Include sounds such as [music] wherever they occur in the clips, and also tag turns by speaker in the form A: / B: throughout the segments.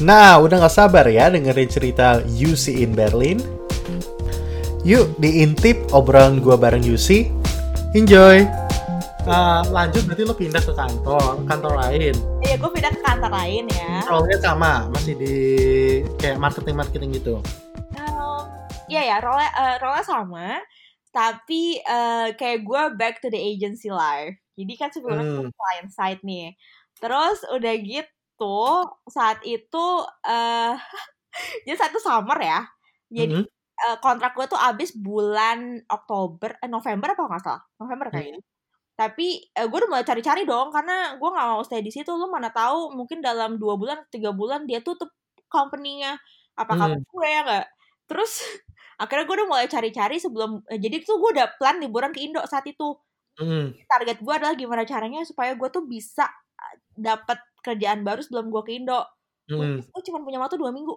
A: Nah, udah gak sabar ya dengerin cerita UC in Berlin? Yuk diintip obrolan gua bareng UC. Enjoy! Uh, lanjut berarti lo pindah ke kantor, kantor lain.
B: Iya, gue pindah ke kantor lain ya.
A: Role-nya sama, masih di kayak marketing-marketing gitu.
B: Um, iya ya, role uh, role sama, tapi uh, kayak gue back to the agency life. Jadi kan sebelumnya hmm. client side nih. Terus udah gitu saat itu uh, jadi [laughs] satu summer ya. Jadi -hmm. uh, kontrak gue tuh abis bulan Oktober, eh, November apa nggak salah? November kayaknya. Hmm tapi eh, gue udah mulai cari-cari dong karena gue nggak mau stay di situ lu mana tahu mungkin dalam dua bulan tiga bulan dia tutup company-nya apakah hmm. gue ya nggak terus [laughs] akhirnya gue udah mulai cari-cari sebelum eh, jadi tuh gue udah plan liburan ke Indo saat itu hmm. target gue adalah gimana caranya supaya gue tuh bisa eh, dapat kerjaan baru sebelum gue ke Indo. Hmm. gue cuma punya waktu dua minggu.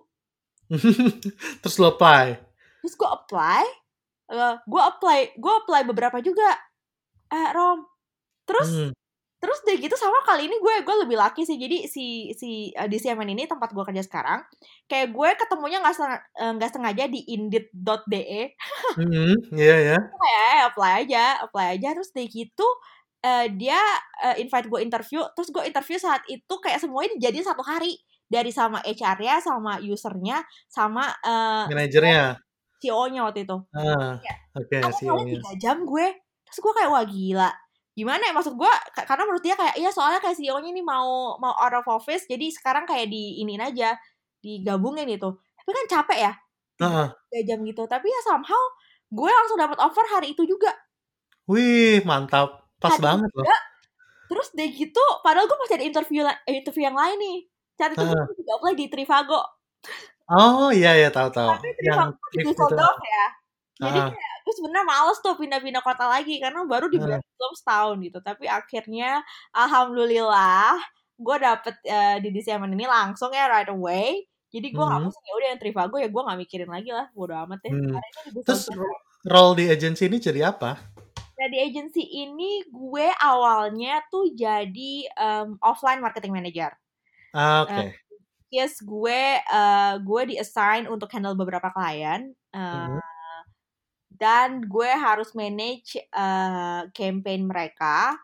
B: [laughs]
A: Terus lo apply?
B: Terus gue apply uh, gue apply gue apply beberapa juga. Eh Rom terus hmm. terus deh gitu sama kali ini gue gue lebih laki sih. Jadi si si uh, di CMN ini tempat gue kerja sekarang kayak gue ketemunya nggak eh, nggak uh, sengaja di indeed.de
A: hmm, iya ya
B: kayak apply aja apply aja. Terus deh gitu uh, dia uh, invite gue interview terus gue interview saat itu kayak semuanya jadi satu hari. Dari sama HR-nya sama usernya sama uh,
A: manajernya?
B: CEO-nya waktu itu.
A: Ah, oke, okay, CEO-nya.
B: tiga jam gue. Terus gue kayak wah gila. Gimana ya maksud gue karena menurut dia kayak iya soalnya kayak CEO-nya ini mau mau out of office jadi sekarang kayak di ini aja digabungin gitu. Tapi kan capek ya
A: uh -huh.
B: jam gitu. Tapi ya somehow gue langsung dapat offer hari itu juga.
A: Wih mantap pas banget loh.
B: terus deh gitu padahal gue masih ada interview interview yang lain nih. Saat itu uh. gue juga apply di Trivago.
A: Oh iya iya tahu tahu.
B: Tapi Trivago yang di Düsseldorf ya. Jadi uh. kayak gue sebenarnya males tuh pindah-pindah kota lagi karena baru di hmm. belum setahun gitu. Tapi akhirnya alhamdulillah gue dapet uh, di DCM ini langsung ya right away. Jadi gue nggak hmm. pusing ya udah yang Trivago ya gue nggak mikirin lagi lah bodo amat ya. Hmm.
A: terus role di agency ini jadi apa
B: Nah di agency ini gue awalnya tuh jadi um, offline marketing manager.
A: Ah, Oke. Okay. Uh,
B: yes, gue uh, gue di assign untuk handle beberapa klien. Uh, hmm dan gue harus manage uh, campaign mereka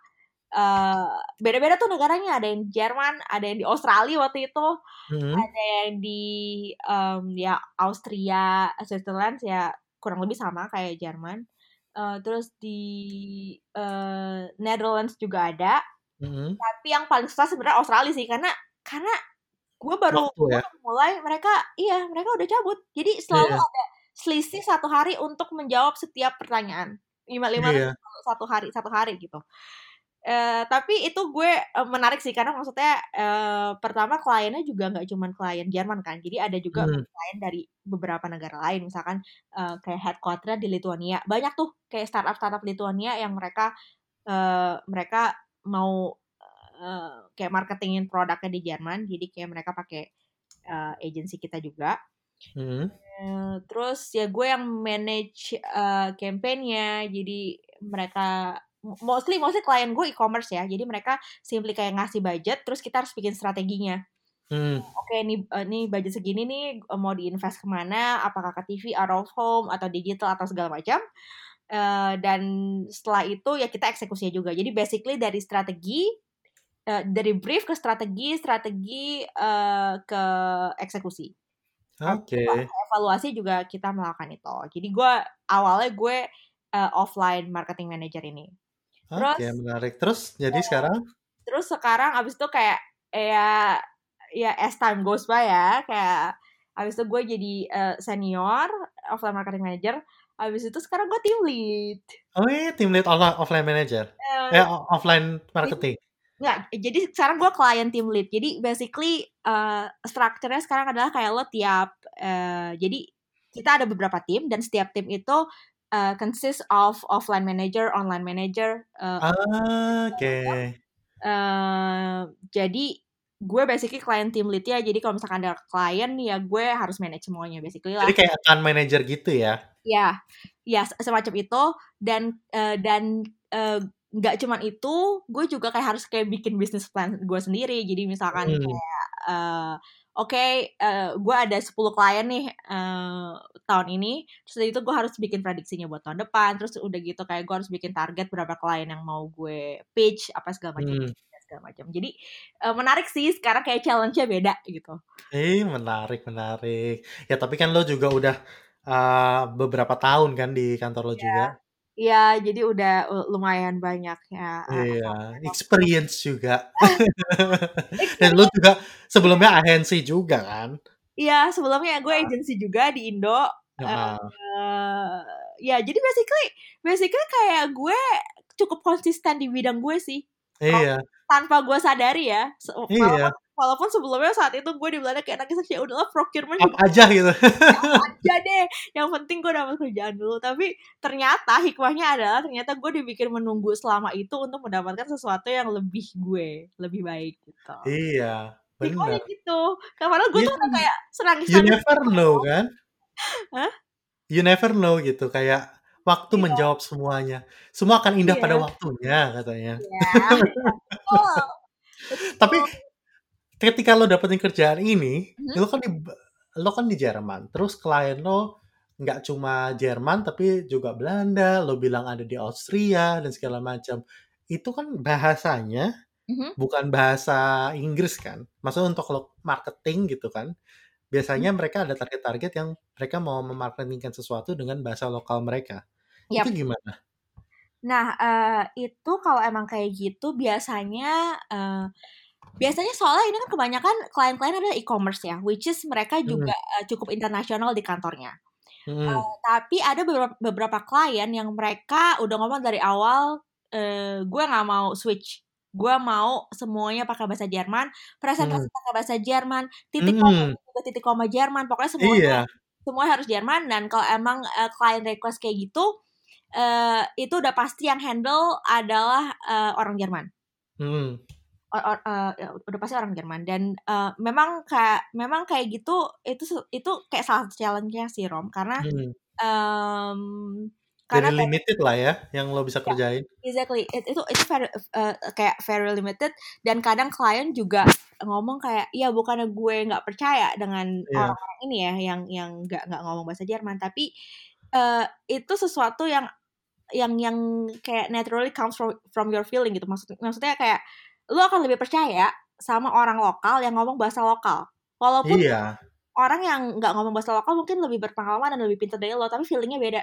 B: uh, beda-beda tuh negaranya ada yang Jerman ada yang di Australia waktu itu hmm. ada yang di um, ya Austria Switzerland ya kurang lebih sama kayak Jerman uh, terus di uh, Netherlands juga ada hmm. tapi yang paling susah sebenarnya Australia sih karena karena gue baru ya? mulai mereka iya mereka udah cabut jadi selalu yeah. ada selisih satu hari untuk menjawab setiap pertanyaan lima lima iya. satu hari satu hari gitu Uh, tapi itu gue uh, menarik sih karena maksudnya uh, pertama kliennya juga nggak cuma klien Jerman kan jadi ada juga hmm. klien dari beberapa negara lain misalkan uh, kayak headquarter di Lithuania banyak tuh kayak startup startup Lithuania yang mereka uh, mereka mau uh, kayak marketingin produknya di Jerman jadi kayak mereka pakai uh, agensi kita juga Hmm. Uh, terus ya gue yang manage uh, campaignnya, jadi mereka mostly mostly klien gue e-commerce ya, jadi mereka simply kayak ngasih budget, terus kita harus bikin strateginya. Hmm. Oke, okay, nih uh, nih budget segini nih mau diinvest ke mana? Apakah ke TV, out of home, atau digital atau segala macam. Uh, dan setelah itu ya kita eksekusinya juga. Jadi basically dari strategi, uh, dari brief ke strategi, strategi uh, ke eksekusi.
A: Oke. Okay.
B: Evaluasi juga kita melakukan itu. Jadi gue awalnya gue uh, offline marketing manager ini.
A: Terus, okay, menarik. Terus jadi ya, sekarang?
B: Terus sekarang abis itu kayak ya ya as time goes by ya kayak abis itu gue jadi uh, senior offline marketing manager. Abis itu sekarang gue team lead.
A: Oh iya, team lead offline manager. Uh, eh, offline marketing.
B: Nggak, jadi sekarang gue klien team lead. Jadi basically uh, strukturnya sekarang adalah kayak lo tiap uh, jadi kita ada beberapa tim dan setiap tim itu uh, consist of offline manager, online manager.
A: Uh, ah, Oke. Okay.
B: Uh, jadi gue basically klien team lead ya. Jadi kalau misalkan ada klien ya gue harus manage semuanya basically
A: lah. Jadi kayak account manager gitu ya?
B: Ya, ya semacam itu dan uh, dan uh, nggak cuman itu gue juga kayak harus kayak bikin bisnis plan gue sendiri jadi misalkan hmm. kayak uh, oke okay, uh, gue ada 10 klien nih uh, tahun ini. Terus dari itu gue harus bikin prediksinya buat tahun depan. Terus udah gitu kayak gue harus bikin target berapa klien yang mau gue pitch apa segala macam hmm. segala macam. Jadi uh, menarik sih sekarang kayak challenge-nya beda gitu.
A: Eh menarik menarik. Ya tapi kan lo juga udah uh, beberapa tahun kan di kantor lo yeah. juga
B: Iya, jadi udah lumayan banyak ya.
A: Iya, experience juga. [laughs] Dan lu juga sebelumnya agensi juga kan?
B: Iya, sebelumnya gue agensi juga di Indo. Uh, uh, ya, jadi basically, basically kayak gue cukup konsisten di bidang gue sih.
A: Iya.
B: Tanpa gue sadari ya. Iya. walaupun sebelumnya saat itu gue di Belanda kayak anaknya ya udahlah procurement
A: apa aja gitu. [laughs]
B: Aja deh yang penting gue dapat kerjaan dulu. Tapi ternyata hikmahnya adalah ternyata gue dibikin menunggu selama itu untuk mendapatkan sesuatu yang lebih gue lebih baik gitu.
A: Iya benar
B: gitu. Karena gue tuh kayak senang
A: you never know kan? Hah? you never know gitu kayak waktu yeah. menjawab semuanya semua akan indah yeah. pada waktunya katanya [laughs] yeah. oh. tapi ketika lo dapetin kerjaan ini, hmm? lo kan di lo kan di Jerman, terus klien lo nggak cuma Jerman tapi juga Belanda, lo bilang ada di Austria dan segala macam. Itu kan bahasanya hmm? bukan bahasa Inggris kan? Maksudnya untuk lo marketing gitu kan? Biasanya hmm? mereka ada target-target yang mereka mau memarketingkan sesuatu dengan bahasa lokal mereka. Yep. Itu gimana?
B: Nah, uh, itu kalau emang kayak gitu biasanya uh, biasanya soalnya ini kan kebanyakan klien-klien adalah e-commerce ya, which is mereka juga hmm. uh, cukup internasional di kantornya. Hmm. Uh, tapi ada beberapa, beberapa klien yang mereka udah ngomong dari awal, uh, gue nggak mau switch, gue mau semuanya pakai bahasa Jerman, presentasi hmm. pakai bahasa Jerman, titik hmm. koma juga titik koma Jerman, pokoknya semuanya iya. semua harus Jerman. Dan kalau emang uh, klien request kayak gitu, uh, itu udah pasti yang handle adalah uh, orang Jerman. Hmm or, or, uh, udah pasti orang Jerman dan uh, memang kayak memang kayak gitu itu itu kayak salah satu challenge-nya sih Rom karena hmm. um,
A: karena very limited lah ya yang lo bisa yeah, kerjain.
B: Exactly. It, itu itu very, uh, kayak very limited dan kadang klien juga ngomong kayak ya bukannya gue nggak percaya dengan yeah. orang-orang ini ya yang yang nggak nggak ngomong bahasa Jerman tapi uh, itu sesuatu yang yang yang kayak naturally comes from from your feeling gitu maksud maksudnya kayak lu akan lebih percaya sama orang lokal yang ngomong bahasa lokal. Walaupun iya. orang yang nggak ngomong bahasa lokal mungkin lebih berpengalaman dan lebih pintar dari lo, tapi feelingnya beda.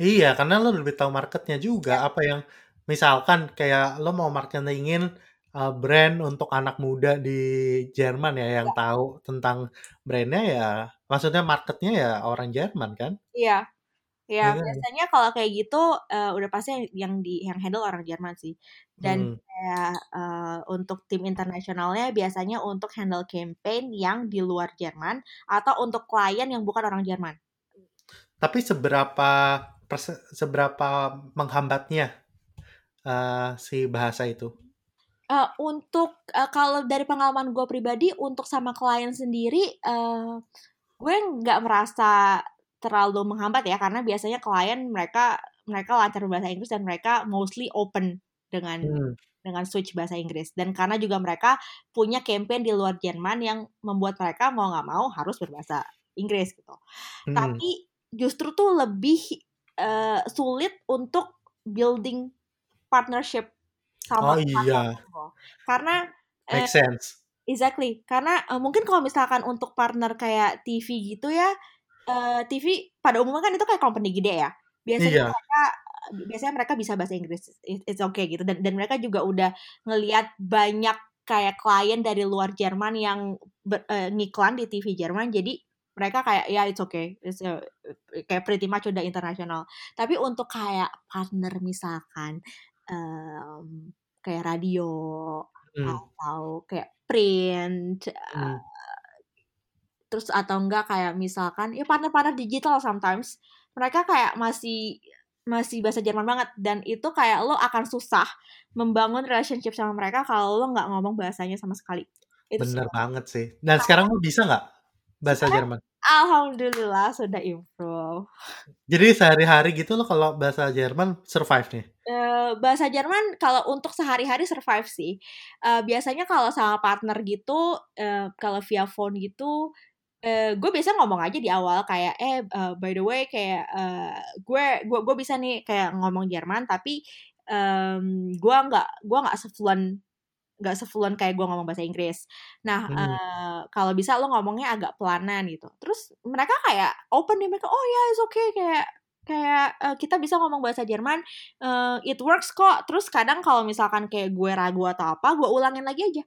A: Iya, karena lo lebih tahu marketnya juga. Ya. Apa yang misalkan kayak lo mau marketingin uh, brand untuk anak muda di Jerman ya yang ya. tahu tentang brandnya ya, maksudnya marketnya ya orang Jerman kan?
B: Iya. Ya, yeah. biasanya kalau kayak gitu uh, udah pasti yang, yang di yang handle orang Jerman sih. Dan hmm. kayak uh, untuk tim internasionalnya biasanya untuk handle campaign yang di luar Jerman atau untuk klien yang bukan orang Jerman.
A: Tapi seberapa seberapa menghambatnya uh, si bahasa itu?
B: Uh, untuk uh, kalau dari pengalaman gue pribadi untuk sama klien sendiri, uh, gue nggak merasa terlalu menghambat ya karena biasanya klien mereka mereka lancar bahasa Inggris dan mereka mostly open dengan hmm. dengan switch bahasa Inggris dan karena juga mereka punya campaign di luar Jerman yang membuat mereka mau nggak mau harus berbahasa Inggris gitu. Hmm. Tapi justru tuh lebih uh, sulit untuk building partnership
A: sama oh, iya.
B: karena
A: make uh, sense.
B: Exactly, karena uh, mungkin kalau misalkan untuk partner kayak TV gitu ya, uh, TV pada umumnya kan itu kayak company gede ya. Biasanya iya. mereka biasanya mereka bisa bahasa Inggris. It's okay gitu dan dan mereka juga udah ngelihat banyak kayak klien dari luar Jerman yang ber, uh, ngiklan di TV Jerman jadi mereka kayak ya it's okay it's, uh, kayak pretty much udah internasional tapi untuk kayak partner misalkan um, kayak radio hmm. atau kayak print hmm terus atau enggak kayak misalkan ya partner-partner digital sometimes mereka kayak masih masih bahasa Jerman banget dan itu kayak lo akan susah membangun relationship sama mereka kalau lo nggak ngomong bahasanya sama sekali.
A: Itu Bener sih. banget sih. Dan nah, sekarang lo bisa nggak bahasa sekarang, Jerman?
B: Alhamdulillah sudah improve.
A: Jadi sehari-hari gitu lo kalau bahasa Jerman survive nih?
B: Uh, bahasa Jerman kalau untuk sehari-hari survive sih. Uh, biasanya kalau sama partner gitu, uh, kalau via phone gitu, uh, gue biasa ngomong aja di awal kayak, eh uh, by the way kayak uh, gue gue gue bisa nih kayak ngomong Jerman tapi um, gue nggak gue nggak sefluent nggak sefluent kayak gue ngomong bahasa Inggris. Nah, hmm. uh, kalau bisa lo ngomongnya agak pelanan gitu. Terus mereka kayak open nih mereka, oh ya yeah, it's okay kayak kayak uh, kita bisa ngomong bahasa Jerman, uh, it works kok. Terus kadang kalau misalkan kayak gue ragu atau apa, gue ulangin lagi aja.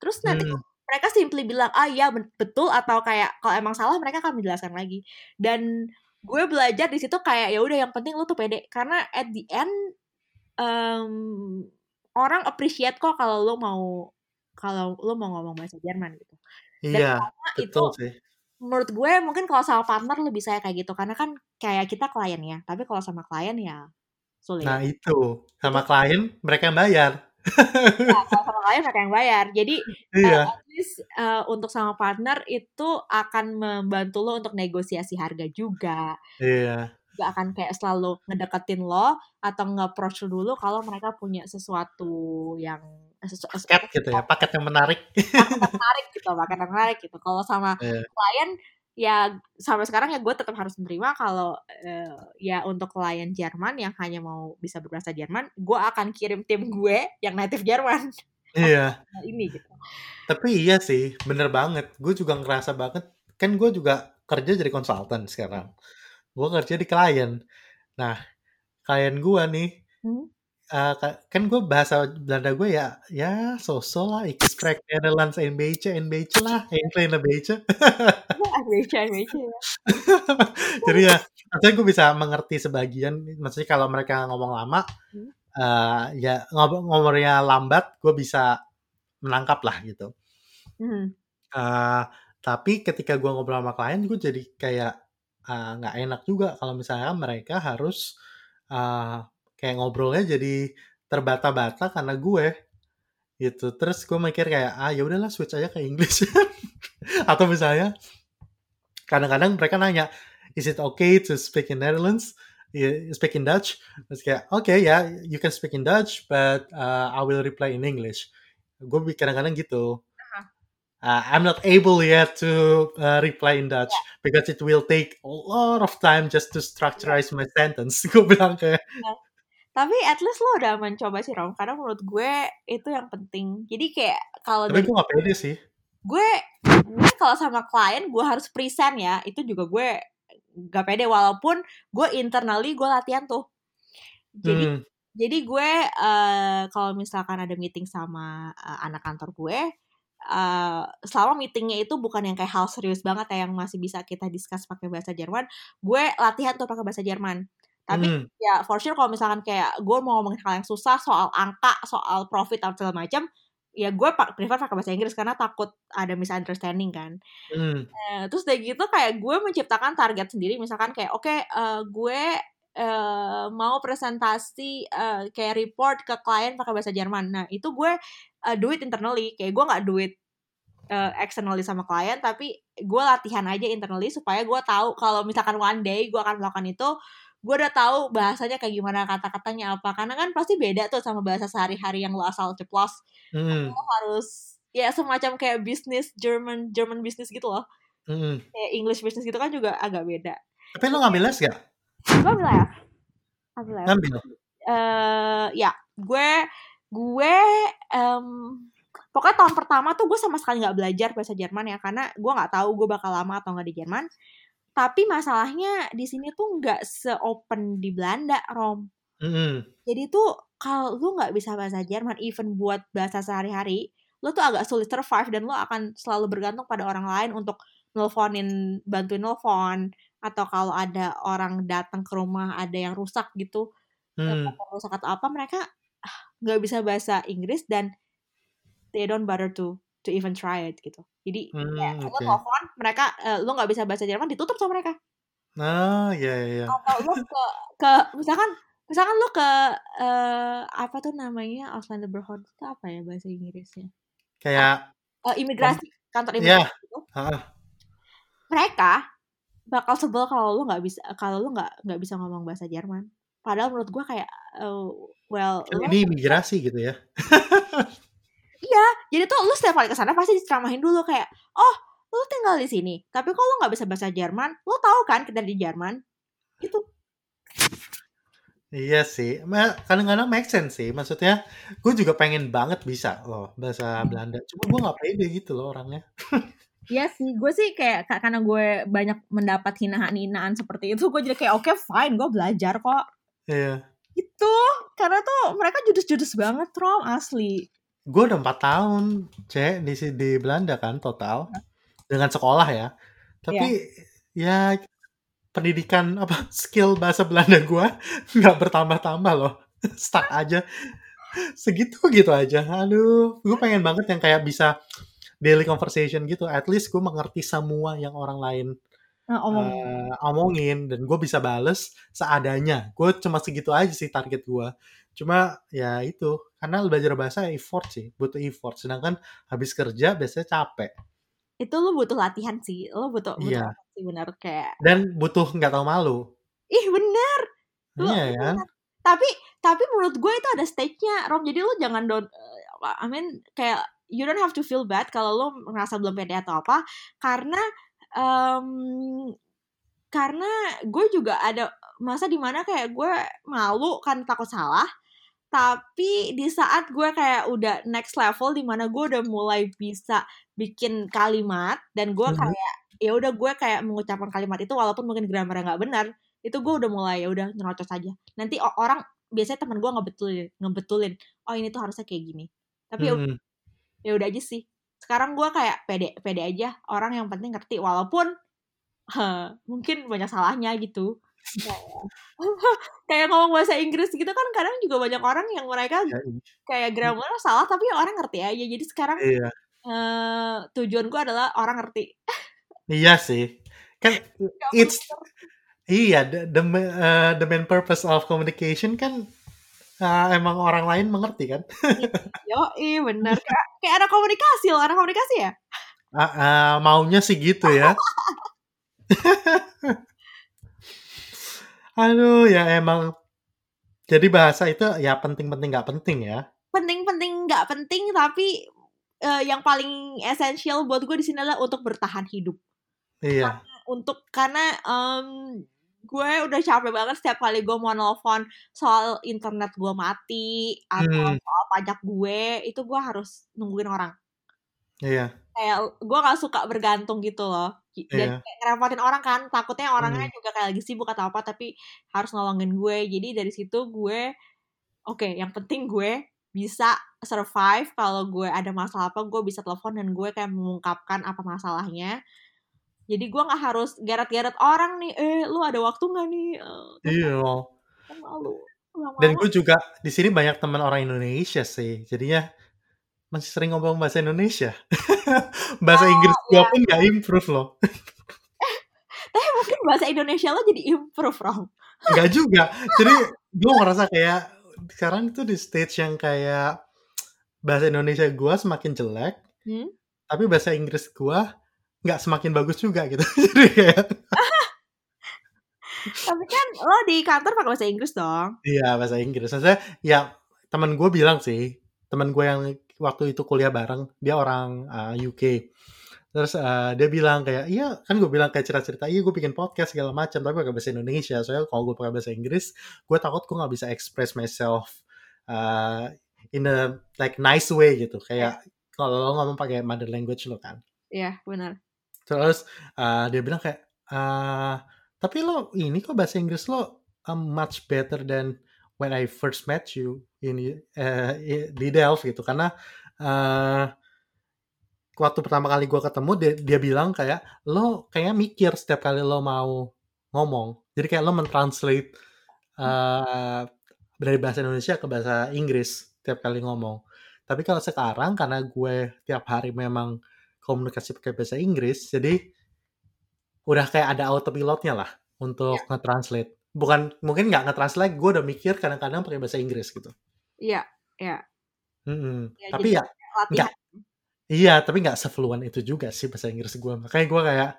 B: Terus nanti hmm. mereka simply bilang, ah iya betul atau kayak kalau emang salah mereka akan menjelaskan lagi. Dan gue belajar di situ kayak ya udah yang penting lu tuh pede karena at the end um, orang appreciate kok kalau lo mau kalau lo mau ngomong bahasa Jerman gitu.
A: Dan iya, betul itu, sih.
B: Menurut gue mungkin kalau sama partner lebih saya kayak gitu karena kan kayak kita klien ya, tapi kalau sama klien ya sulit.
A: Nah itu sama itu. klien mereka yang bayar.
B: ya, kalau sama klien mereka yang bayar. Jadi [laughs] iya. uh, at least uh, untuk sama partner itu akan membantu lo untuk negosiasi harga juga.
A: Iya
B: gak akan kayak selalu ngedeketin lo atau nge-approach dulu kalau mereka punya sesuatu yang
A: sesu, paket gitu ya paket yang menarik.
B: Paket yang menarik gitu paket yang menarik gitu. Kalau sama yeah. klien ya sampai sekarang ya gue tetap harus menerima kalau uh, ya untuk klien Jerman yang hanya mau bisa berbahasa Jerman gue akan kirim tim gue yang native Jerman.
A: Iya. [laughs]
B: Ini gitu.
A: Tapi iya sih bener banget. Gue juga ngerasa banget kan gue juga kerja jadi konsultan sekarang gue kerja di klien. Nah, klien gue nih, hmm? uh, kan gue bahasa Belanda gue ya, ya so-so lah, ik spreek Nederlands een beetje, een beetje lah, een kleine beetje. Jadi ya, maksudnya gue bisa mengerti sebagian, maksudnya kalau mereka ngomong lama, hmm? uh, ya ngomong ngomongnya lambat, gue bisa menangkap lah gitu. Hmm. Uh, tapi ketika gue ngobrol sama klien, gue jadi kayak nggak uh, enak juga kalau misalnya mereka harus uh, kayak ngobrolnya jadi terbata-bata karena gue gitu. Terus gue mikir kayak ah ya udahlah switch aja ke English [laughs] atau misalnya kadang-kadang mereka nanya is it okay to speak in Netherlands? Speak in Dutch. Terus kayak oke okay, ya yeah, you can speak in Dutch but uh, I will reply in English. Gue kadang-kadang gitu uh, I'm not able yet to uh, reply in Dutch yeah. because it will take a lot of time just to structureize yeah. my sentence. [laughs] gue bilang kayak. Yeah.
B: Tapi at least lo udah mencoba sih Rom, karena menurut gue itu yang penting. Jadi kayak kalau
A: Tapi gue gak pede sih.
B: Gue, gue kalau sama klien gue harus present ya, itu juga gue gak pede walaupun gue internally gue latihan tuh. Jadi hmm. jadi gue uh, kalau misalkan ada meeting sama uh, anak kantor gue, uh, selama meetingnya itu bukan yang kayak hal serius banget ya yang masih bisa kita discuss pakai bahasa Jerman, gue latihan tuh pakai bahasa Jerman. Tapi hmm. ya for sure kalau misalkan kayak gue mau ngomongin hal yang susah soal angka, soal profit atau segala macam, ya gue prefer pakai bahasa Inggris karena takut ada misunderstanding kan. Hmm. Uh, terus dari gitu kayak gue menciptakan target sendiri, misalkan kayak oke okay, uh, gue uh, mau presentasi uh, kayak report ke klien pakai bahasa Jerman. Nah itu gue uh, do it internally, kayak gue nggak do it uh, externally sama klien, tapi gue latihan aja internally supaya gue tahu kalau misalkan one day gue akan melakukan itu, gue udah tahu bahasanya kayak gimana kata-katanya apa. Karena kan pasti beda tuh sama bahasa sehari-hari yang lo asal ceplos. Hmm. Lo harus ya semacam kayak bisnis German German business gitu loh. Hmm. Kayak English business gitu kan juga agak beda.
A: Tapi lo ngambil les gak?
B: gue ambil F ambil F ambil uh, ya gue gue um, pokoknya tahun pertama tuh gue sama sekali nggak belajar bahasa Jerman ya karena gue nggak tahu gue bakal lama atau nggak di Jerman tapi masalahnya di sini tuh nggak seopen di Belanda Rom mm-hmm. jadi tuh kalau lu nggak bisa bahasa Jerman even buat bahasa sehari-hari lu tuh agak sulit survive dan lu akan selalu bergantung pada orang lain untuk nelfonin bantuin nelfon atau kalau ada orang datang ke rumah ada yang rusak gitu hmm. rusak atau apa mereka nggak bisa bahasa Inggris dan they don't bother to to even try it gitu jadi hmm, ya okay. lo telepon mereka uh, lo nggak bisa bahasa Jerman ditutup sama mereka
A: ah ya ya ya
B: atau lo ke ke misalkan misalkan lo ke uh, apa tuh namanya Auslander Berhorn itu apa ya bahasa Inggrisnya
A: kayak
B: uh, imigrasi kantor imigrasi yeah. itu mereka bakal sebel kalau lu nggak bisa kalau lu nggak nggak bisa ngomong bahasa Jerman. Padahal menurut gue kayak uh, well
A: ini imigrasi gitu ya.
B: iya jadi tuh lu setiap kali ke sana pasti diceramahin dulu kayak oh lu tinggal di sini tapi kalau lu nggak bisa bahasa Jerman lu tahu kan kita di Jerman gitu
A: Iya sih, kadang-kadang make sense sih. Maksudnya, gue juga pengen banget bisa loh bahasa Belanda. Cuma gue nggak pede gitu loh orangnya.
B: Iya sih, gue sih kayak ka- karena gue banyak mendapat hinaan-hinaan seperti itu, gue jadi kayak oke fine, gue belajar kok.
A: Iya.
B: Itu karena tuh mereka judes-judes banget, Rom, asli.
A: Gue udah empat tahun, cek di di Belanda kan total dengan sekolah ya. Tapi ya pendidikan apa [laughs] skill bahasa Belanda gue [laughs] nggak bertambah-tambah loh, [laughs] stuck aja segitu gitu aja. Aduh, gue pengen banget yang kayak bisa daily conversation gitu. At least gue mengerti semua yang orang lain
B: Nah, omong
A: eh, omongin dan gue bisa bales seadanya. Gue cuma segitu aja sih target gue. Cuma ya itu karena belajar bahasa effort sih, butuh effort. Sedangkan habis kerja biasanya capek
B: itu lu butuh latihan sih, lu butuh butuh
A: Iya.
B: sih bener kayak
A: dan butuh nggak tahu malu.
B: ih bener. Lu,
A: Iya ya.
B: Tapi tapi menurut gue itu ada stage-nya, Rom. Jadi lu jangan don eh, I mean kayak you don't have to feel bad kalau lu ngerasa belum pede atau apa karena em, karena gue juga ada masa di mana kayak gue malu kan takut salah tapi di saat gue kayak udah next level di mana gue udah mulai bisa bikin kalimat dan gue
A: Mhm.
B: kayak ya udah gue kayak mengucapkan kalimat itu walaupun mungkin grammarnya nggak benar itu gue udah mulai ya udah nyerocos aja nanti orang biasanya teman gue ngebetulin ngebetulin oh ini tuh harusnya kayak gini tapi ya
A: Mm-mm.
B: ya udah aja sih sekarang gue kayak pede pede aja orang yang penting ngerti walaupun eh, mungkin banyak salahnya gitu. [laughs] Kayak ngomong bahasa Inggris gitu kan kadang juga banyak orang yang mereka
A: Ya,
B: kayak grammar salah tapi orang ngerti aja. Jadi sekarang
A: iya.
B: eh, tujuan gue adalah orang ngerti.
A: Iya sih. Kan it's iya the the, eh, the main purpose of communication kan eh, emang orang lain mengerti kan. [laughs]
B: Yo, iya bener. Kayak, kayak ada komunikasi loh, ada komunikasi ya?
A: Ah, ah, maunya sih gitu ya. [laughs] Aduh, ya emang. Jadi bahasa itu ya penting-penting nggak penting ya.
B: Penting-penting nggak penting, tapi eh, yang paling esensial buat gue di sini adalah untuk bertahan hidup.
A: Iya.
B: Untuk karena em, gue udah capek banget setiap kali gue mau nelfon soal internet gue mati atau
A: Hmm,
B: soal pajak gue, itu gue harus nungguin orang.
A: iya,
B: Kayak gue gak suka bergantung gitu loh. Dan
A: iya.
B: kayak ngerepotin orang kan, takutnya orangnya
A: Hmm,
B: juga kayak lagi sibuk atau apa, tapi harus nolongin gue. Jadi dari situ gue oke yang penting gue bisa survive kalau gue ada masalah apa gue bisa telepon dan gue kayak mengungkapkan apa masalahnya jadi gue nggak harus geret-geret orang nih eh lu ada waktu nggak nih Eh,
A: iya.
B: kan malu
A: Dan gue juga di sini banyak teman orang Indonesia sih. Jadinya masih sering ngomong bahasa Indonesia. [laughs] bahasa Inggris gue
B: ya
A: pun nggak improve loh. [laughs]
B: tapi mungkin bahasa Indonesia lo jadi improve Rom
A: Nggak juga. Jadi [laughs] gue ngerasa kayak sekarang itu di stage yang kayak bahasa Indonesia gue semakin jelek,
B: hmm?
A: tapi bahasa Inggris gue nggak semakin bagus juga gitu. [laughs] Jadi kayak
B: tapi kan lo di kantor pakai bahasa Inggris dong
A: iya bahasa Inggris. Maksudnya ya teman gue bilang sih, teman gue yang waktu itu kuliah bareng, dia orang uh, UK. Terus uh, dia bilang kayak, iya kan gue bilang kayak cerita-cerita, iya gue bikin podcast segala macam, tapi pakai bahasa Indonesia. Soalnya kalau gue pakai bahasa Inggris, gue takut gue nggak bisa express myself uh, in a like nice way gitu. Kayak kalau lo ngomong pakai mother language lo kan.
B: Iya benar
A: Terus uh, dia bilang kayak, uh, tapi lo ini kok bahasa Inggris lo um, much better than when I first met you in uh, di Delft gitu. Karena uh, waktu pertama kali gue ketemu dia, dia bilang kayak lo kayaknya mikir setiap kali lo mau ngomong. Jadi kayak lo mentranslate uh, dari bahasa Indonesia ke bahasa Inggris tiap kali ngomong. Tapi kalau sekarang karena gue tiap hari memang komunikasi pakai bahasa Inggris, jadi udah kayak ada autopilotnya lah untuk
B: Iya.
A: nge-translate. Bukan mungkin nggak nge-translate, gue udah mikir kadang-kadang pakai bahasa Inggris gitu.
B: iya iya
A: Mm-mm.
B: ya
A: Tapi
B: jadi
A: ya
B: latihan
A: nggak, Iya, tapi nggak se-fluent itu juga sih bahasa Inggris gue. Makanya gue kayak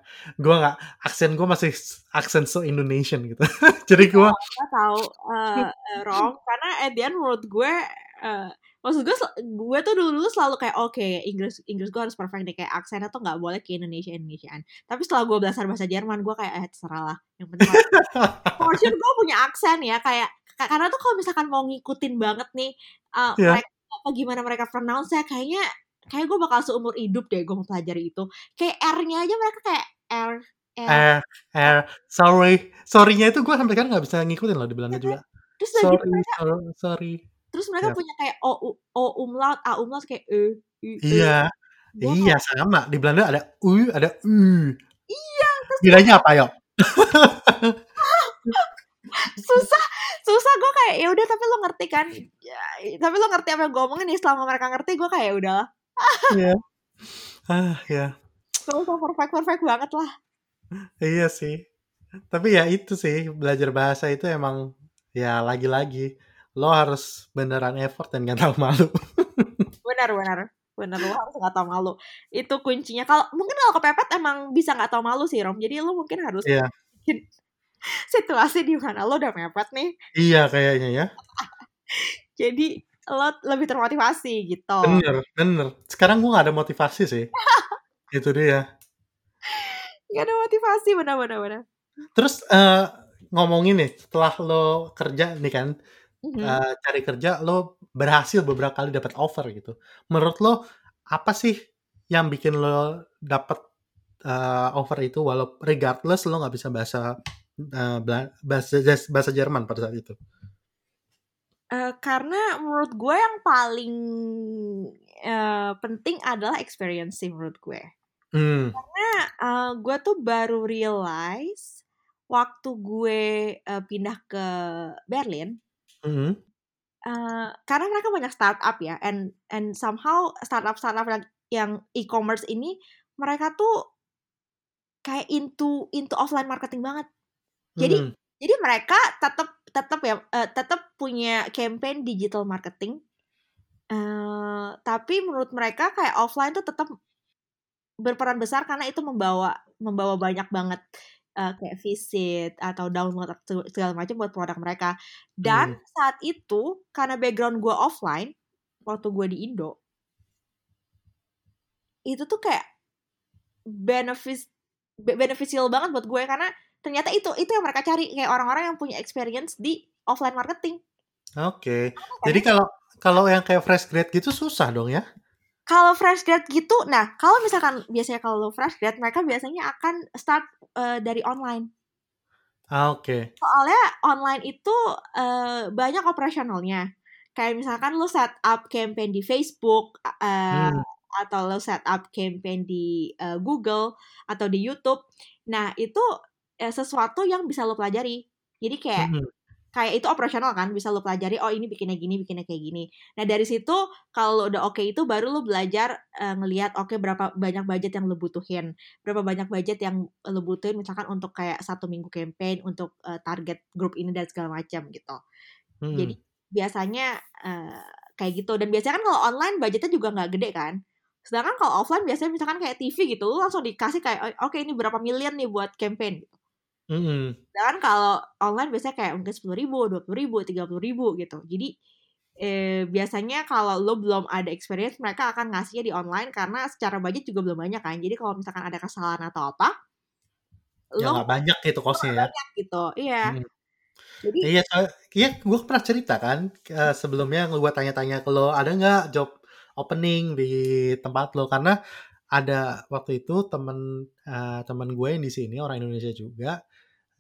A: gue nggak aksen gue masih aksen so Indonesian gitu. [laughs] Jadi gue
B: Gak tahu uh, wrong karena at the end menurut gue uh, maksud gue gue tuh dulu selalu kayak oke okay, Inggris Inggris gue harus perfect deh. Kayak aksennya tuh nggak boleh ke Indonesia Indonesiaan. Tapi setelah gue belajar bahasa Jerman gue kayak eh terserah lah. Yang penting for sure gue punya aksen ya kayak karena tuh kalau misalkan mau ngikutin banget nih uh, yeah. mereka apa gimana mereka pronounce ya kayaknya kayak gue bakal seumur hidup deh gue mempelajari itu. Kayak R-nya aja mereka kayak R
A: R. R, R. sorry. Sorry-nya itu gue sampai kan nggak bisa ngikutin loh di Belanda juga.
B: terus
A: sorry
B: gitu
A: sorry, sorry
B: terus mereka yeah. punya kayak O O umlaut A umlaut kayak E,
A: e iya e. iya sama di Belanda ada U ada U
B: iya
A: bedanya apa yuk [laughs]
B: susah susah gue kayak ya udah tapi lo ngerti kan ya, tapi lo ngerti apa yang gue omongin nih selama mereka ngerti gue kayak udah
A: Iya. Ah, ya.
B: So, so perfect perfect banget lah.
A: Iya sih. Tapi ya itu sih belajar bahasa itu emang ya lagi-lagi lo harus beneran effort dan gak tahu malu. [laughs]
B: benar benar benar lo harus gak tahu malu. Itu kuncinya. Kalau mungkin kalau kepepet emang bisa gak tahu malu sih Rom. Jadi lo mungkin harus
A: yeah. [laughs]
B: situasi di mana lo udah mepet nih.
A: Iya kayaknya ya. [laughs]
B: Jadi lo lebih termotivasi gitu.
A: Bener, bener. Sekarang gue gak ada motivasi sih. itu dia.
B: Gak ada motivasi, bener-bener. bener.
A: Terus uh, ngomongin nih, setelah lo kerja nih kan, mm-hmm. uh, cari kerja, lo berhasil beberapa kali dapat offer gitu. Menurut lo apa sih yang bikin lo dapat uh, offer itu, walau regardless lo nggak bisa bahasa uh, bahasa bahasa Jerman pada saat itu?
B: Uh, karena menurut gue yang paling uh, penting adalah experience sih menurut gue.
A: Hmm.
B: Karena uh, gue tuh baru realize waktu gue uh, pindah ke Berlin.
A: Hmm.
B: Uh, karena mereka banyak startup ya, and and somehow startup startup yang, e-commerce ini mereka tuh kayak into into offline marketing banget. Jadi hmm. jadi mereka tetap tetap ya uh, tetap punya campaign digital marketing uh, tapi menurut mereka kayak offline tuh tetap berperan besar karena itu membawa membawa banyak banget uh, kayak visit atau download segala macam buat produk mereka dan hmm. saat itu karena background gue offline waktu gue di Indo itu tuh kayak benefit beneficial banget buat gue karena ternyata itu itu yang mereka cari kayak orang-orang yang punya experience di offline marketing.
A: Oke. Okay. Jadi kalau kalau yang kayak fresh grad gitu susah dong ya?
B: Kalau fresh grad gitu, nah kalau misalkan biasanya kalau fresh grad mereka biasanya akan start uh, dari online.
A: Ah, Oke. Okay.
B: Soalnya online itu uh, banyak operasionalnya. Kayak misalkan lo set up campaign di Facebook uh, hmm. atau lo set up campaign di uh, Google atau di YouTube. Nah itu eh, sesuatu yang bisa lo pelajari. Jadi kayak hmm. Kayak itu operasional kan, bisa lo pelajari. Oh ini bikinnya gini, bikinnya kayak gini. Nah dari situ kalau udah oke okay itu baru lo belajar uh, ngelihat oke okay, berapa banyak budget yang lo butuhin, berapa banyak budget yang lo butuhin misalkan untuk kayak satu minggu campaign untuk uh, target grup ini dan segala macam gitu. Hmm. Jadi biasanya uh, kayak gitu dan biasanya kan kalau online budgetnya juga nggak gede kan sedangkan kalau offline biasanya misalkan kayak TV gitu lu langsung dikasih kayak oke okay, ini berapa miliar nih buat campaign gitu.
A: Mm.
B: Dan kalau online biasanya kayak mungkin sepuluh ribu, dua puluh ribu, tiga puluh ribu gitu. Jadi eh, biasanya kalau lo belum ada experience, mereka akan ngasihnya di online karena secara budget juga belum banyak kan. Jadi kalau misalkan ada kesalahan atau apa,
A: ya lo banyak itu kosnya ya.
B: Banyak gitu, iya.
A: Hmm. Jadi, iya, iya, gue pernah cerita kan uh, sebelumnya gue tanya-tanya ke lo ada nggak job opening di tempat lo karena ada waktu itu temen uh, temen gue yang di sini orang Indonesia juga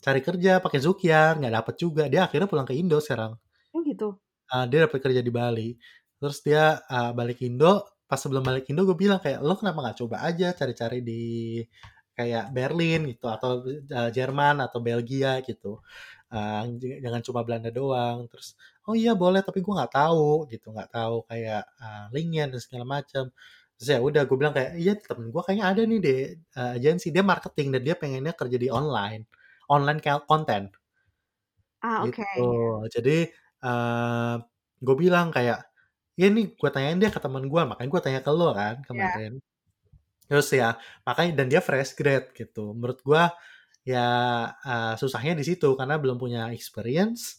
A: cari kerja pakai Zukiar nggak dapet juga. Dia akhirnya pulang ke Indo sekarang.
B: Oh gitu?
A: Uh, dia dapat kerja di Bali. Terus dia uh, balik Indo. Pas sebelum balik Indo gue bilang kayak lo kenapa nggak coba aja cari-cari di kayak Berlin gitu atau uh, Jerman atau Belgia gitu. Uh, jangan cuma Belanda doang. Terus oh iya boleh tapi gue nggak tahu gitu. Nggak tahu kayak uh, linknya dan segala macam terus ya udah gue bilang kayak iya temen gue kayaknya ada nih deh uh, agensi. Dia marketing dan dia pengennya kerja di online online konten.
B: Ah, oke.
A: Okay. Gitu. Jadi uh, gue bilang kayak ya nih gue tanyain dia ke teman gue makanya gue tanya ke lo kan
B: Iya.
A: kemarin terus ya makanya dan dia fresh grade gitu menurut gue ya uh, susahnya di situ karena belum punya experience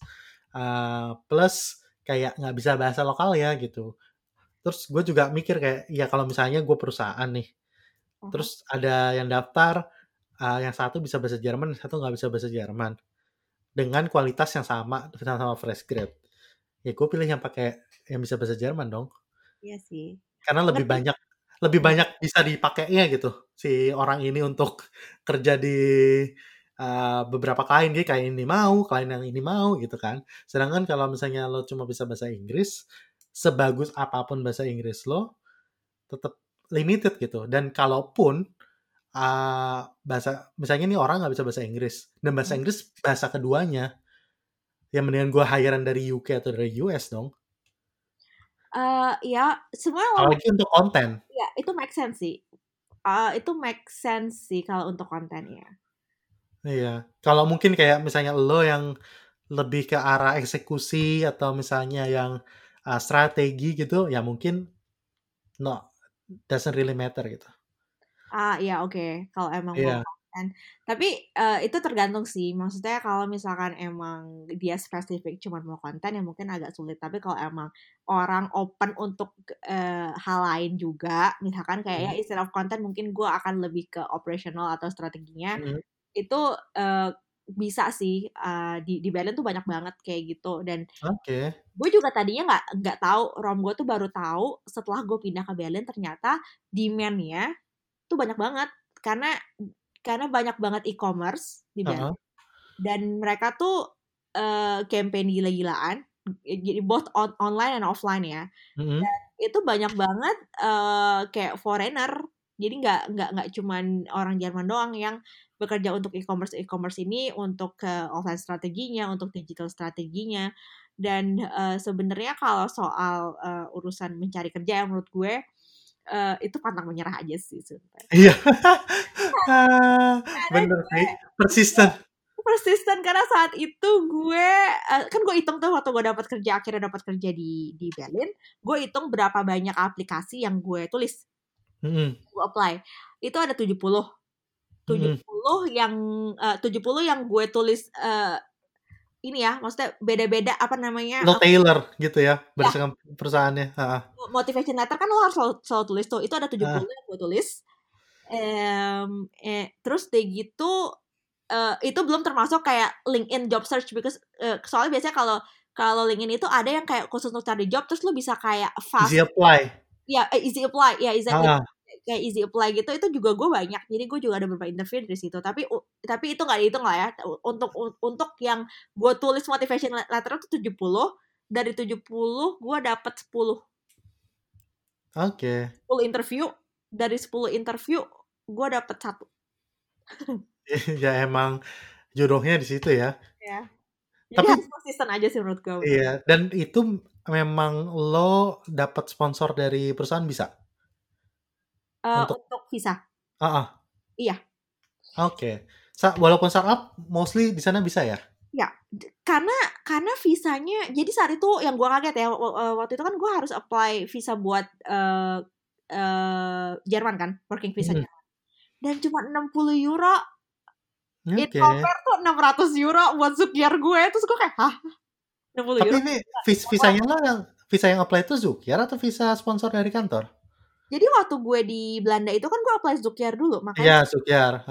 A: uh, plus kayak nggak bisa bahasa lokal ya gitu terus gue juga mikir kayak ya kalau misalnya gue perusahaan nih terus ada yang daftar uh, yang satu bisa bahasa Jerman yang satu nggak bisa bahasa Jerman. Dengan kualitas yang sama sama, sama fresh grade. Ya gue pilih yang pakai yang bisa bahasa Jerman dong.
B: Iya sih.
A: karena lebih banyak lebih banyak bisa dipakainya gitu si orang ini untuk kerja di uh, beberapa klien. Dia kayak ini mau klien yang ini mau gitu kan. Sedangkan kalau misalnya lo cuma bisa bahasa Inggris sebagus apa pun bahasa Inggris lo tetap limited gitu. Dan kalaupun uh, bahasa misalnya nih orang nggak bisa bahasa Inggris dan bahasa Inggris bahasa keduanya. Ya mendingan gue hirean dari UK atau dari US dong.
B: Uh, ya semua
A: apalagi untuk konten.
B: Ya itu make sense sih. Uh, itu make sense sih kalau untuk kontennya
A: Iya, kalau mungkin kayak misalnya lo yang lebih ke arah eksekusi atau misalnya yang uh, strategi gitu, ya mungkin no doesn't really matter gitu.
B: Ah ya oke okay. kalau emang
A: Iya.
B: mau konten tapi uh, itu tergantung sih maksudnya kalau misalkan emang dia spesifik cuma mau konten ya mungkin agak sulit tapi kalau emang orang open untuk uh, hal lain juga misalkan kayak ya
A: Hmm.
B: instead of konten mungkin gue akan lebih ke operational atau strateginya
A: Hmm.
B: itu uh, bisa sih uh, di di Berlin tuh banyak banget kayak gitu dan
A: Oke.
B: gue juga tadinya nggak nggak tahu rom gue tuh baru tahu setelah gue pindah ke Berlin ternyata demandnya tuh banyak banget. Karena karena banyak banget e-commerce di Berlin
A: Uh-huh.
B: dan mereka tuh uh, campaign gila-gilaan. Jadi both on, online and offline ya.
A: Hmm.
B: itu banyak banget uh, kayak foreigner. Jadi nggak nggak nggak cuman orang Jerman doang yang bekerja untuk e-commerce e-commerce ini untuk ke offline strateginya untuk digital strateginya. Dan uh, sebenarnya kalau soal uh, urusan mencari kerja yang menurut gue uh, itu pantang menyerah aja sih sebenarnya
A: Iya. [laughs] [laughs] Bener sih, persisten.
B: persisten karena saat itu gue uh, kan gue hitung tuh waktu gue dapat kerja akhirnya dapat kerja di di Berlin gue hitung berapa banyak aplikasi yang gue tulis
A: Hmm.
B: gue apply itu ada 70 70
A: Hmm.
B: yang uh, 70 yang gue tulis uh, ini ya maksudnya beda-beda apa namanya
A: Lo Taylor gitu ya, berdasarkan perusahaannya. Ah.
B: Motivation letter kan lo harus selalu, selalu tulis tuh. Itu ada 70
A: Ah.
B: yang gue tulis. Em, eh, terus deh gitu eh, itu belum termasuk kayak LinkedIn job search because eh, soalnya biasanya kalau kalau LinkedIn itu ada yang kayak khusus untuk cari job terus lo bisa kayak fast
A: Easy apply.
B: ya eh, easy apply. Ya exactly
A: Ah.
B: kayak easy apply gitu itu juga gue banyak. Jadi gue juga ada beberapa interview dari situ. Tapi tapi itu nggak dihitung lah ya. Untuk untuk yang gue tulis motivation letter itu 70 dari 70 gue dapet 10
A: Oke.
B: 10 interview dari 10 interview gue dapet satu [laughs]
A: ya emang jodohnya di situ ya.
B: ya jadi
A: Tapi-
B: harus konsisten aja sih menurut gue
A: Iya, dan itu memang lo dapat sponsor dari perusahaan bisa?
B: Eh,
A: untuk-
B: untuk visa
A: Ah, ah.
B: Iya.
A: Oke. Sa- walaupun startup, mostly di sana bisa ya?
B: D- karena karena visanya jadi saat itu yang gue kaget ya waktu itu kan gue harus apply visa buat eh eh, Jerman kan working visa
A: Hmm.
B: Jerman dan cuma 60 euro in
A: Oke.
B: compare tuh 600 euro buat Zukiar gue terus gue kayak hah 60
A: Tapi
B: euro
A: ini vis visanya lo yang visa yang apply itu Zukiar atau visa sponsor dari kantor?
B: jadi waktu gue di Belanda itu kan gue apply Zukiar dulu makanya
A: Iya, Zukiar.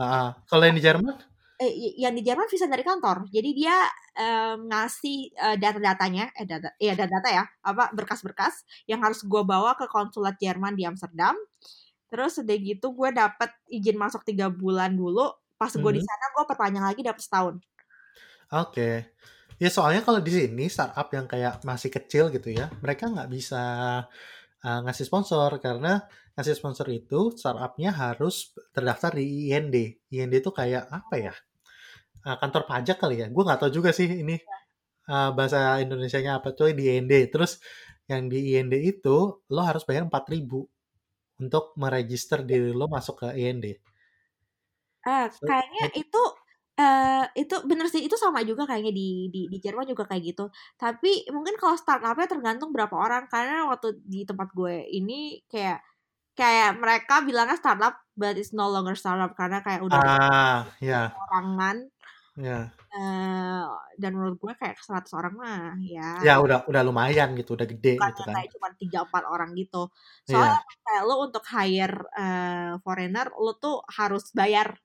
A: Kalau yang di Jerman?
B: Eh, yang di Jerman visa dari kantor. Jadi dia em, ngasih eh, data-datanya, eh data, iya data-data ya, apa berkas-berkas yang harus gue bawa ke konsulat Jerman di Amsterdam. Terus udah gitu gue dapet izin masuk tiga bulan dulu. Pas gue di
A: Mhm.
B: sana gue perpanjang lagi dapet setahun.
A: Oke. Ya soalnya kalau di sini startup yang kayak masih kecil gitu ya, mereka nggak bisa uh, ngasih sponsor karena ngasih sponsor itu startupnya harus terdaftar di IND. IND itu kayak apa ya? Uh, kantor pajak kali ya? Gue nggak tahu juga sih ini uh, bahasa Indonesianya apa tuh di IND. Terus yang di IND itu lo harus bayar 4000 untuk meregister diri lo masuk ke IND. So,
B: kayaknya itu Uh, itu bener sih itu sama juga kayaknya di di di Jerman juga kayak gitu. Tapi mungkin kalau startupnya tergantung berapa orang. Karena waktu di tempat gue ini kayak kayak mereka bilangnya startup but it's no longer startup. Karena kayak udah
A: ah ya.
B: orangan
A: ya.
B: Uh, dan menurut gue kayak 100 orang mah ya.
A: Ya udah udah lumayan gitu udah gede
B: bukan
A: gitu kan.
B: kayak cuma tiga empat orang gitu. Soalnya yeah. kayak lo untuk hire uh, foreigner lo tuh harus bayar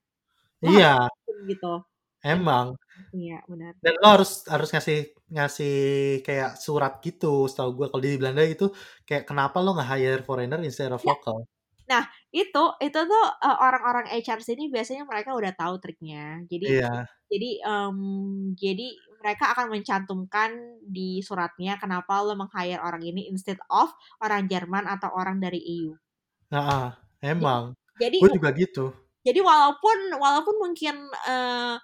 A: iya.
B: gitu.
A: Emang.
B: Iya benar.
A: Dan lo harus harus ngasih ngasih kayak surat gitu setahu gue kalau di Belanda itu kayak kenapa lo nggak hire foreigner instead of
B: ya.
A: local?
B: Nah itu itu tuh uh, orang-orang HR sini biasanya mereka udah tahu triknya. Jadi
A: iya.
B: jadi um, jadi mereka akan mencantumkan di suratnya kenapa lo meng-hire orang ini instead of orang Jerman atau orang dari EU
A: nah emang.
B: jadi
A: gue juga gitu
B: jadi walaupun walaupun mungkin uh,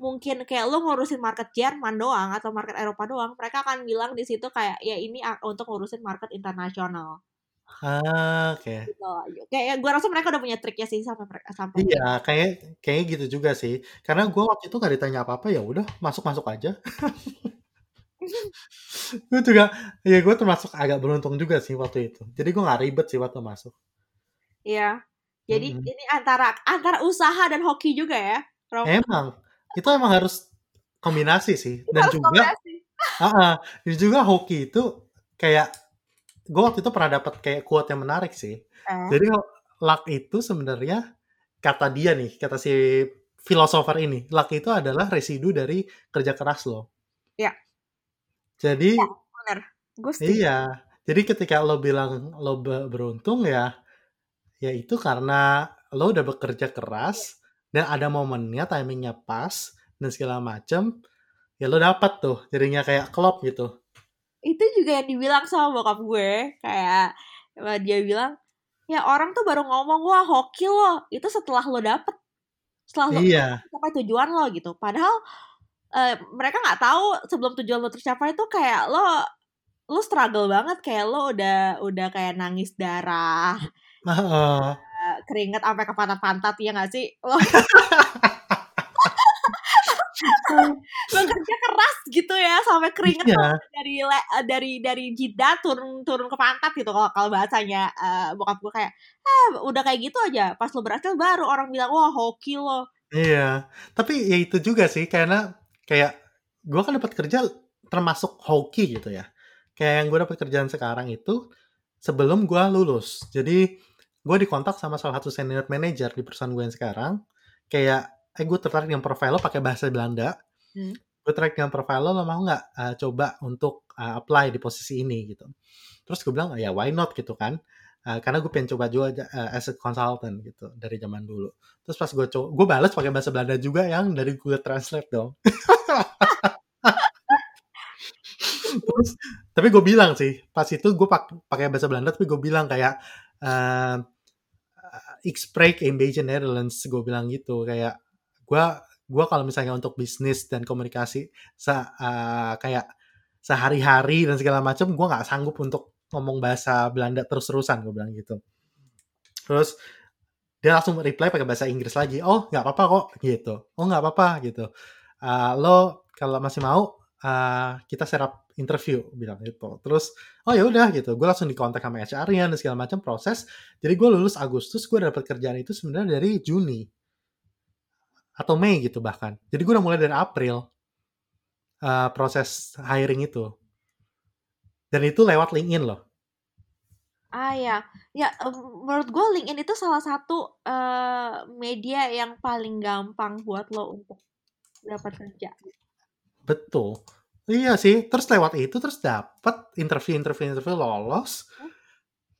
B: mungkin kayak lo ngurusin market Jerman doang atau market Eropa doang, mereka akan bilang di situ kayak ya ini untuk ngurusin market internasional.
A: Ah, oke. Okay.
B: Gitu. Kayak gue rasa mereka udah punya triknya sih sampai sampai.
A: Iya, kayak kayak gitu juga sih. Karena gue waktu itu gak ditanya apa-apa ya udah masuk masuk aja. [laughs] gue juga, ya gue termasuk agak beruntung juga sih waktu itu. Jadi gue gak ribet sih waktu masuk.
B: Iya. Jadi mm -hmm. ini antara antara usaha dan hoki juga ya.
A: Rom. Emang. Itu emang harus kombinasi sih. Dan juga uh -uh, dan juga hoki itu kayak gue waktu itu pernah dapat kayak quote yang menarik sih. Eh. jadi luck itu sebenarnya kata dia nih kata si filosofer ini luck itu adalah residu dari kerja keras lo.
B: Ya.
A: Jadi
B: ya, benar
A: iya. Jadi ketika lo bilang lo beruntung ya ya itu karena lo udah bekerja keras dan ada momennya timingnya pas dan segala macem ya lo dapat tuh jadinya kayak klop gitu.
B: Itu juga yang dibilang sama bokap gue kayak dia bilang ya orang tuh baru ngomong wah hoki lo. Itu setelah lo dapet. Setelah lo
A: iya.
B: sampai tujuan lo gitu. Padahal uh, mereka nggak tahu sebelum tujuan lo tercapai itu kayak lo lo struggle banget kayak lo udah udah kayak nangis darah
A: uh,
B: keringet sampai ke pantat-pantat ya nggak sih? Lo [laughs] lo kerja keras gitu ya sampai keringet iya. dari dari dari jidat turun turun ke pantat gitu kalau kalau bahasanya. Uh, bokap gue kayak ah udah kayak gitu aja. Pas lo berhasil baru orang bilang wah hoki lo.
A: Iya. Tapi ya itu juga sih karena kayak gue kan dapat kerja termasuk hoki gitu ya. Kayak yang gue dapat kerjaan sekarang itu sebelum gue lulus. Jadi gue dikontak sama salah satu senior manager di perusahaan gue yang sekarang. Kayak eh gue tertarik dengan profile lo pakai bahasa Belanda. Hmm. gue tertarik dengan profile lo lo mau nggak uh, coba untuk uh, apply di posisi ini? Gitu. Terus gue bilang ya why not? Gitu kan. Uh, karena gue pengen coba juga uh, as a consultant gitu dari zaman dulu. Terus pas gue coba gue balas pakai bahasa Belanda juga yang dari Google Translate dong. [laughs] Terus tapi gue bilang sih pas itu gue pakai bahasa Belanda tapi gue bilang kayak uh, ik spreek een beetje gue bilang gitu kayak gue gue kalau misalnya untuk bisnis dan komunikasi se uh, kayak sehari-hari dan segala macam gue nggak sanggup untuk ngomong bahasa Belanda terus-terusan gue bilang gitu. Terus dia langsung reply pakai bahasa Inggris lagi oh nggak apa-apa kok gitu. Oh nggak apa-apa gitu. Uh, lo kalau masih mau uh, kita serap interview bilang gitu. Terus oh ya udah gitu. Gue langsung dikontak sama HR-nya dan segala macam proses. Jadi gue lulus Agustus gue dapat kerjaan itu sebenarnya dari Juni. Atau Mei gitu bahkan. Jadi gue udah mulai dari April uh, proses hiring itu. Dan itu lewat LinkedIn loh.
B: Ah ya, ya menurut gue LinkedIn itu salah satu uh, media yang paling gampang buat lo untuk dapat kerja.
A: Betul. Iya sih, terus lewat itu terus dapat interview interview interview lolos.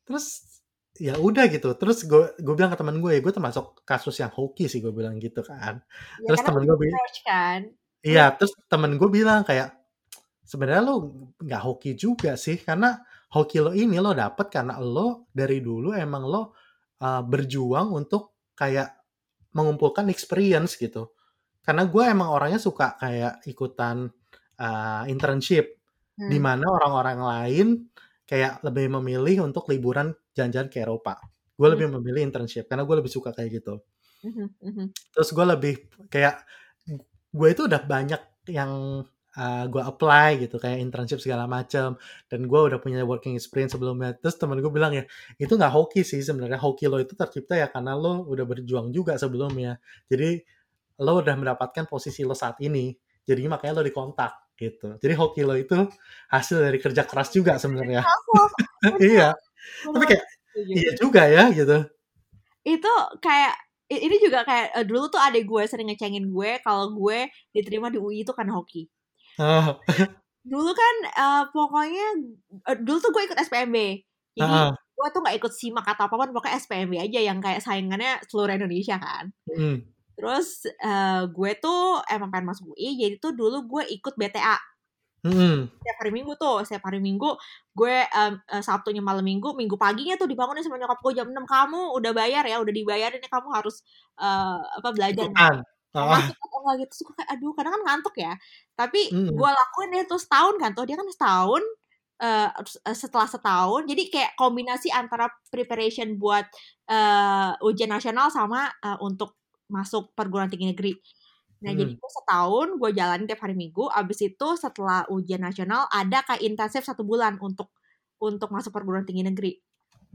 A: Terus ya udah gitu. Terus gue gue bilang ke teman gue, ya gue termasuk kasus yang hoki sih gue bilang gitu kan. Ya, terus temen gue bilang,
B: kan.
A: Iya, terus temen gue bilang kayak sebenarnya lo nggak hoki juga sih karena hoki lo ini lo dapet karena lo dari dulu emang lo uh, berjuang untuk kayak mengumpulkan experience gitu. Karena gue emang orangnya suka kayak ikutan uh, internship hmm. di mana orang-orang lain kayak lebih memilih untuk liburan jalan-jalan ke Eropa. Gue hmm. lebih memilih internship karena gue lebih suka kayak gitu. Hmm. Hmm. Terus gue lebih kayak gue itu udah banyak yang uh, gue apply gitu kayak internship segala macam dan gue udah punya working experience sebelumnya terus temen gue bilang ya itu nggak hoki sih sebenarnya hoki lo itu tercipta ya karena lo udah berjuang juga sebelumnya jadi lo udah mendapatkan posisi lo saat ini jadi makanya lo dikontak gitu jadi hoki lo itu hasil dari kerja keras juga sebenarnya [laughs] iya tapi kayak iya juga ya gitu
B: itu kayak ini juga kayak uh, dulu tuh adek gue sering ngecengin gue kalau gue diterima di UI itu kan hoki Oh. [laughs] dulu kan uh, pokoknya uh, dulu tuh gue ikut SPMB. Jadi uh. gue tuh gak ikut simak atau apa pun pokoknya SPMB aja yang kayak saingannya seluruh Indonesia kan. Mm. Terus uh, gue tuh emang pengen masuk UI, jadi tuh dulu gue ikut BTA. Hmm. Setiap hari Minggu tuh, setiap hari Minggu gue um, uh, Sabtunya malam Minggu, Minggu paginya tuh dibangunin sama nyokap gue jam 6 kamu udah bayar ya, udah dibayarin ya kamu harus uh, apa belajar. Ikutan. Oh. Ngantuk atau gitu suka kayak aduh kadang kan ngantuk ya tapi hmm. gue lakuin deh tuh setahun kan tuh dia kan setahun uh, setelah setahun jadi kayak kombinasi antara preparation buat uh, ujian nasional sama uh, untuk masuk perguruan tinggi negeri. Nah hmm. jadi gue setahun gue jalanin tiap hari minggu abis itu setelah ujian nasional ada kayak intensif satu bulan untuk untuk masuk perguruan tinggi negeri.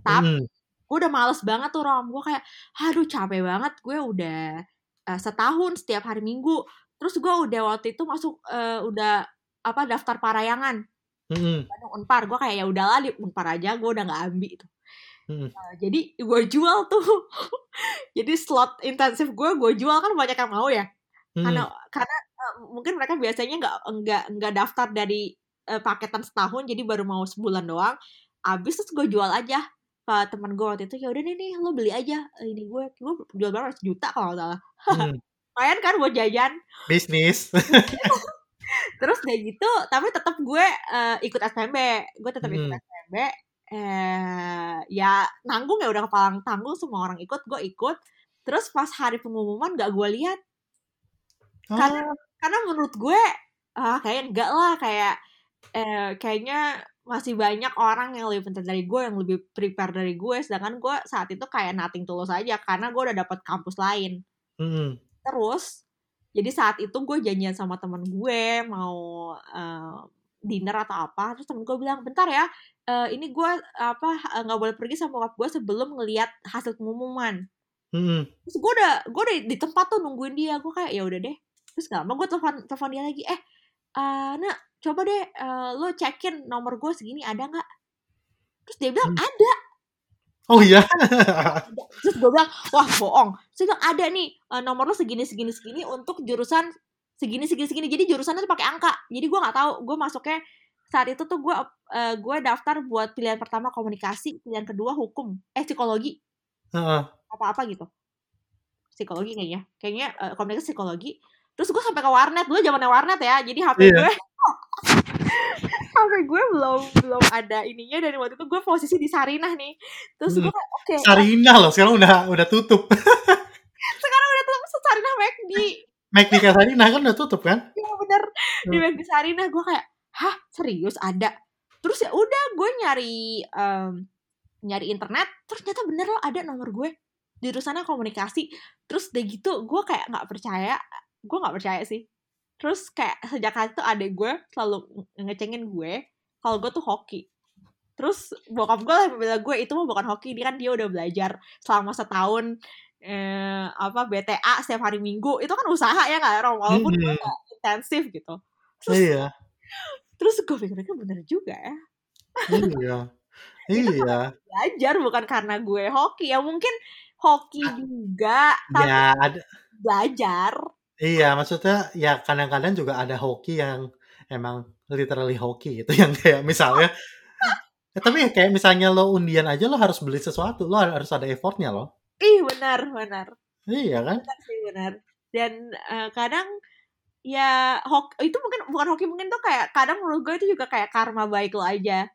B: Tapi hmm. gue udah males banget tuh rom. Gue kayak aduh capek banget. Gue udah uh, setahun setiap hari minggu. Terus gue udah waktu itu masuk uh, udah apa daftar parayangan. Bandung Unpar. Gue kayak ya udahlah di Unpar aja gue udah nggak ambil. itu mm-hmm. uh, jadi gue jual tuh [laughs] jadi slot intensif gue gue jual kan banyak yang mau ya mm-hmm. karena karena uh, mungkin mereka biasanya nggak nggak nggak daftar dari uh, paketan setahun jadi baru mau sebulan doang abis terus gue jual aja ke teman gue waktu itu ya udah nih nih lo beli aja ini gue gue jual berapa juta kalau nggak salah hmm. [laughs] lumayan kan buat jajan
A: bisnis [laughs]
B: terus kayak gitu tapi tetap gue uh, ikut SPMB gue tetap hmm. ikut SPMB eh ya nanggung ya udah kepala tanggung semua orang ikut gue ikut terus pas hari pengumuman gak gue lihat oh. karena karena menurut gue ah kayak enggak lah kayak eh, kayaknya masih banyak orang yang lebih pintar dari gue yang lebih prepare dari gue sedangkan gue saat itu kayak nothing tulus aja karena gue udah dapet kampus lain mm. terus jadi saat itu gue janjian sama temen gue mau uh, dinner atau apa terus temen gue bilang bentar ya uh, ini gue apa nggak boleh pergi sama bokap gue sebelum ngelihat hasil pengumuman. Mm. terus gue udah gue udah di tempat tuh nungguin dia gue kayak ya udah deh. Terus gak lama gue telepon telepon dia lagi eh uh, nak coba deh uh, lo cekin nomor gue segini ada nggak? Terus dia bilang hmm. ada.
A: Oh iya?
B: Terus gue bilang wah bohong. Terus bilang ada nih nomor lo segini segini segini untuk jurusan segini segini segini. Jadi jurusannya tuh pakai angka. Jadi gue nggak tahu gue masuknya saat itu tuh gue uh, gue daftar buat pilihan pertama komunikasi pilihan kedua hukum. Eh psikologi. Uh. apa apa gitu. Psikologi kayaknya. Kayaknya uh, komunikasi psikologi. Terus gue sampai ke warnet. Dulu zamannya warnet ya. Jadi hp yeah. gue sampai [laughs] gue belum belum ada ininya. Dan waktu itu gue posisi di Sarinah nih. Terus gue oke okay,
A: Sarinah loh. Sekarang udah udah tutup. [laughs]
B: Sekarang udah tutup. Sarinah McD
A: Ke Sarinah kan udah tutup kan?
B: Iya bener. Di McD Sarinah gue kayak hah serius ada? Terus ya udah gue nyari um, nyari internet terus ternyata bener loh ada nomor gue. Jurusannya komunikasi. Terus udah gitu gue kayak nggak percaya gue nggak percaya sih. Terus kayak sejak itu adek gue selalu ngecengin gue kalau gue tuh hoki. Terus bokap gue lah bilang gue itu mah bukan hoki. Dia kan dia udah belajar selama setahun eh, apa BTA setiap hari minggu itu kan usaha ya nggak Rom. Walaupun hmm. gak intensif gitu. Terus, iya. terus gue pikir kan bener juga ya.
A: Iya. [laughs] Iya.
B: belajar bukan karena gue hoki. Ya mungkin hoki juga tapi ya, ada... belajar.
A: Iya, maksudnya ya kadang-kadang juga ada hoki yang emang literally hoki gitu [laughs] yang kayak misalnya [laughs] ya, tapi kayak misalnya lo undian aja lo harus beli sesuatu, lo harus ada effortnya lo.
B: Ih, benar, benar.
A: Iya kan?
B: Benar sih, benar. Dan uh, kadang ya hoki itu mungkin bukan hoki mungkin tuh kayak kadang menurut gue itu juga kayak karma baik lo aja.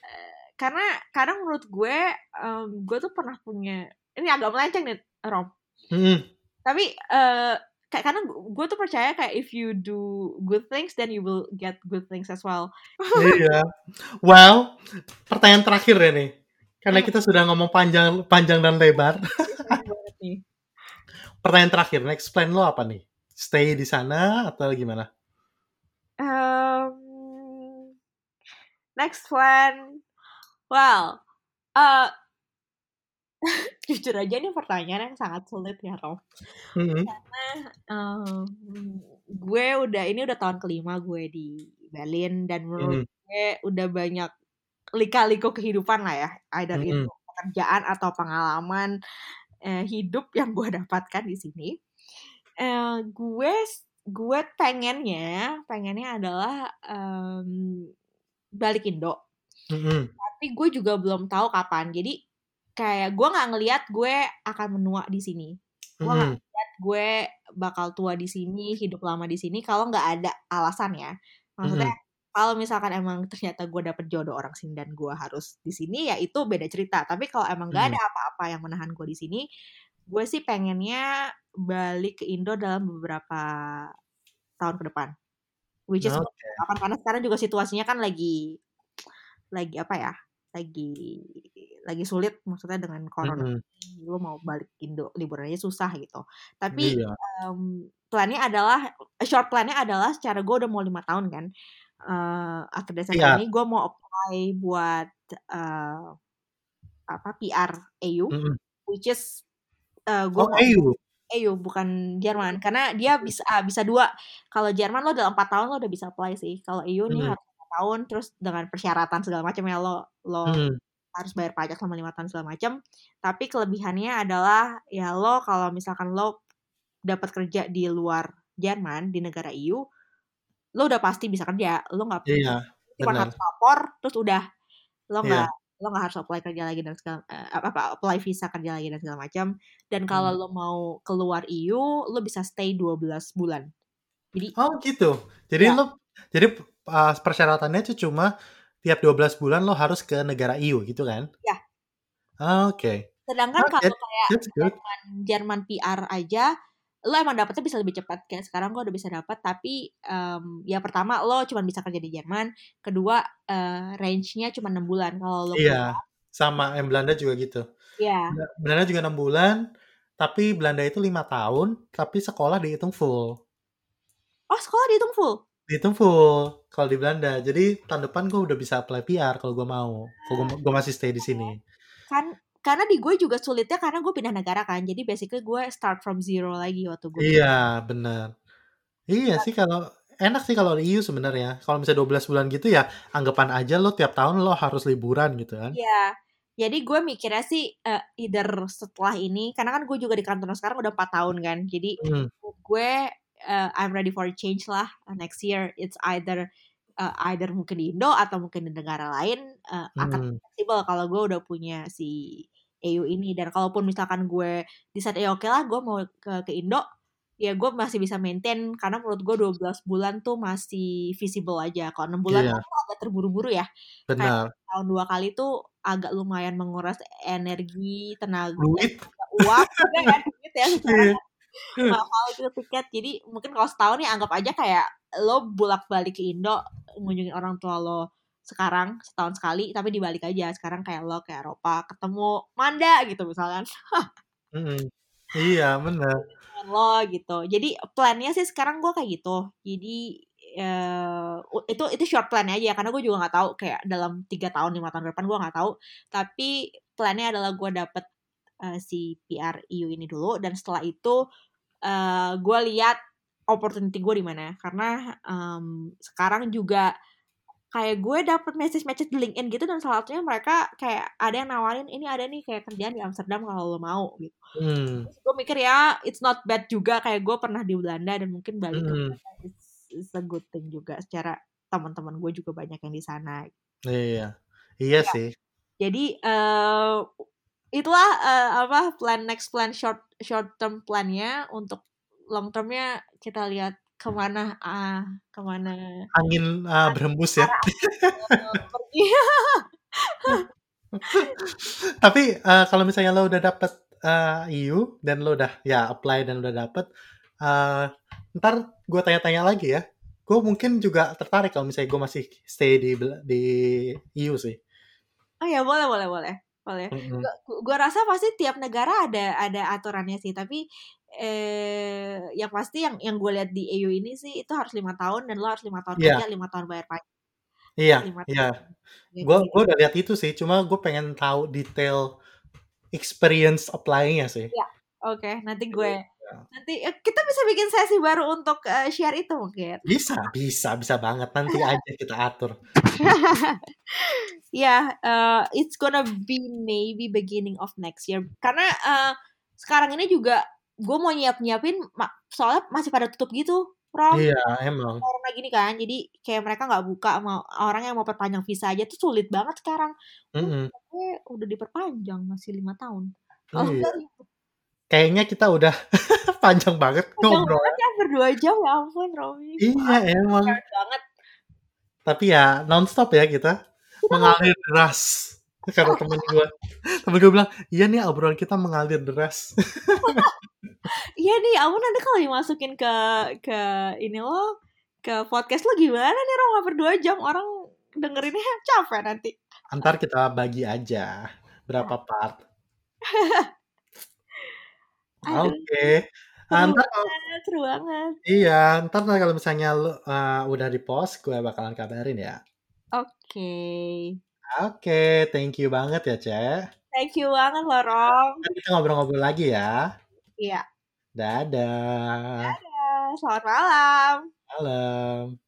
B: Uh, karena kadang menurut gue um, gue tuh pernah punya ini agak melenceng nih, Rom. Hmm. Tapi uh, kayak karena gue tuh percaya kayak if you do good things then you will get good things as well.
A: iya. Well, pertanyaan terakhir ya nih. Karena kita sudah ngomong panjang panjang dan lebar. pertanyaan terakhir, next plan lo apa nih? stay di sana atau gimana?
B: Um, next plan, well, uh, [laughs] jujur aja ini pertanyaan yang sangat sulit ya Rom.
A: Mhm.
B: Karena um, gue udah ini udah tahun kelima gue di Berlin dan menurut
A: Mhm.
B: gue udah banyak lika-liku kehidupan lah ya, either
A: Mhm.
B: itu pekerjaan atau pengalaman eh, hidup yang gue dapatkan di sini. Eh, gue gue pengennya pengennya adalah em, balik Indo
A: Mhm.
B: tapi gue juga belum tahu kapan jadi kayak gue nggak ngelihat gue akan menua di sini gue nggak
A: Mhm.
B: ngelihat gue bakal tua di sini hidup lama di sini kalau nggak ada alasan ya maksudnya kalau misalkan emang ternyata gue dapet jodoh orang sini dan gue harus di sini ya itu beda cerita tapi kalau emang
A: Mhm.
B: ada apa-apa yang menahan gue di sini gue sih pengennya balik ke Indo dalam beberapa tahun ke depan which is
A: Oke.
B: kapan karena sekarang juga situasinya kan lagi lagi apa ya lagi lagi sulit maksudnya dengan corona
A: Mhm.
B: ini lu mau balik Indo liburan aja susah gitu tapi
A: Iya.
B: em, plannya adalah short plannya adalah secara gue udah mau lima tahun kan Eh akhir Desember
A: Iya.
B: ini gue mau apply buat eh, apa PR EU
A: Mhm.
B: which is eh gue
A: Oh, EU.
B: EU bukan Jerman karena dia bisa ah, bisa dua kalau Jerman lo dalam empat tahun lo udah bisa apply sih kalau EU nih
A: Mhm.
B: harus lima tahun terus dengan persyaratan segala macam ya lo lo
A: Mhm.
B: harus bayar pajak selama lima tahun segala macam tapi kelebihannya adalah ya lo kalau misalkan lo dapat kerja di luar Jerman di negara EU lo udah pasti bisa kerja lo nggak
A: Iya,
B: cuma
A: benar.
B: harus lapor terus udah lo
A: Iya.
B: nggak lo nggak harus apply kerja lagi dan segala eh, apa apa apply visa kerja lagi dan segala macam dan kalau
A: Hmm.
B: lo mau keluar EU lo bisa stay 12 bulan jadi
A: Oh, gitu. Jadi
B: ya
A: lo jadi uh, persyaratannya itu cuma tiap 12 bulan lo harus ke negara EU gitu kan?
B: ya
A: Oke.
B: sedangkan
A: Oh,
B: kalau kayak. Jerman Jerman PR aja lo emang dapetnya bisa lebih cepat kayak sekarang gue udah bisa dapat tapi em, ya pertama lo cuma bisa kerja di Jerman kedua eh, range-nya cuma enam bulan kalau lo
A: Iya, sama yang Belanda juga gitu.
B: ya
A: Bel- Belanda juga enam bulan, tapi Belanda itu lima tahun, tapi sekolah dihitung full.
B: oh sekolah dihitung full
A: Dihitung full kalau di Belanda. Jadi tahun depan gue udah bisa apply PR kalau gue mau. Kalau gue, gue masih stay di sini.
B: kan karena di gue juga sulitnya karena gue pindah negara kan jadi basically gue start from zero lagi waktu gue
A: Iya, benar. Iya sih kalau enak sih kalau EU sebenarnya. Kalau misalnya 12 bulan gitu ya anggapan aja lo tiap tahun lo harus liburan gitu kan.
B: Iya, jadi gue mikirnya sih eh, either setelah ini, karena kan gue juga di kantor sekarang udah 4 tahun kan, jadi
A: Hmm,
B: gue eh, I'm ready for a change lah uh, next year. It's either uh, either mungkin di Indo atau mungkin di negara lain uh, akan
A: hmm,
B: fleksibel kalau gue udah punya si EU ini. Dan kalaupun misalkan gue decide ya oke lah gue mau ke ke Indo ya gue masih bisa maintain karena menurut gue 12 bulan tuh masih visible aja. Kalau 6 bulan kan tuh agak terburu-buru ya. Kayak
A: benar.
B: tahun dua kali tuh agak lumayan menguras energi tenaga
A: Duit.
B: uang juga [laughs] ya duit ya.
A: Iya.
B: mahal gitu tiket. Jadi mungkin kalau setahun ya anggap aja kayak lo bolak balik ke Indo ngunjungin orang tua lo sekarang setahun sekali tapi dibalik aja. Sekarang kayak lo ke Eropa ketemu Manda gitu misalkan.
A: Mm-mm. Iya, benar.
B: lo gitu. Jadi plannya sih sekarang gue kayak gitu. Jadi eh, itu itu short plan aja karena gue juga nggak tahu kayak dalam tiga tahun lima tahun ke depan gue nggak tahu. Tapi plannya adalah gue dapet eh, si PR EU ini dulu dan setelah itu eh gue lihat opportunity gue di mana. Karena em, sekarang juga kayak gue dapet message-message di LinkedIn gitu dan salah satunya mereka kayak ada yang nawarin ini ada nih kayak kerjaan di Amsterdam kalau lo mau gitu.
A: Hmm,
B: Terus gue mikir ya it's not bad juga. Kayak gue pernah di Belanda dan mungkin balik ke
A: mm-mm.
B: Belanda it's, it's a good thing juga secara teman-teman gue juga banyak yang di sana.
A: Iya, iya
B: ya
A: sih.
B: jadi eh itulah eh, apa plan next plan short short term plannya. Untuk long termnya kita lihat ke mana ah ke mana
A: Angin uh, berhembus ya. [laughs] [laughs]
B: eh,
A: Tapi uh, kalau misalnya lo udah dapet uh, EU dan lo udah ya apply dan udah dapet, uh, ntar gue tanya-tanya lagi ya. Gue mungkin juga tertarik kalau misalnya gue masih stay di di EU sih.
B: oh ya boleh boleh boleh boleh
A: Mm-mm.
B: gue rasa pasti tiap negara ada ada aturannya sih tapi eh yang pasti yang yang gue lihat di EU ini sih itu harus lima tahun dan lo harus lima tahun
A: Iya.
B: kerja lima tahun bayar pajak
A: Iya, iya.
B: Gitu.
A: Gue gue udah lihat itu sih, cuma gue pengen tahu detail experience applying-nya sih.
B: Iya. oke nanti gue
A: Iya.
B: nanti eh, kita bisa bikin sesi baru untuk eh, share itu mungkin
A: Bisa, bisa, bisa banget. Nanti [laughs] aja kita atur.
B: Ya, eh, it's gonna be maybe beginning of next year. Karena eh, sekarang ini juga gue mau nyiap-nyiapin, ma- soalnya masih pada tutup gitu, Rom.
A: Iya, emang.
B: Corona gini kan, jadi kayak mereka nggak buka, mau orang yang mau perpanjang visa aja tuh sulit banget sekarang.
A: Mm-mm.
B: Gue udah diperpanjang masih lima tahun. Oh,
A: Iya. Kayaknya kita udah [laughs] panjang banget
B: panjang
A: ngobrol.
B: banget ya berdua jam ya ampun, Romi.
A: Iya, emang.
B: Banget.
A: Tapi ya nonstop ya kita mengalir deras. Kata temen gue, temen gue bilang, iya nih obrolan kita mengalir deras. [laughs]
B: Iya nih, ampun nanti kalau dimasukin ke ke ini lo ke podcast lo gimana nih Rom hampir dua jam orang dengerinnya [laughs] capek nanti.
A: Antar kita bagi aja berapa part. [laughs]
B: Aduh,
A: Oke.
B: seru
A: Ntar kalau
B: banget, seru banget.
A: iya, ntar kalau misalnya lu uh, udah di post, gue bakalan kabarin ya.
B: Oke.
A: Oke, thank you banget ya, Cek.
B: Thank you banget.
A: Ntar kita ngobrol-ngobrol lagi ya.
B: Iya.
A: Dadah.
B: Dadah. Selamat malam.
A: Malam.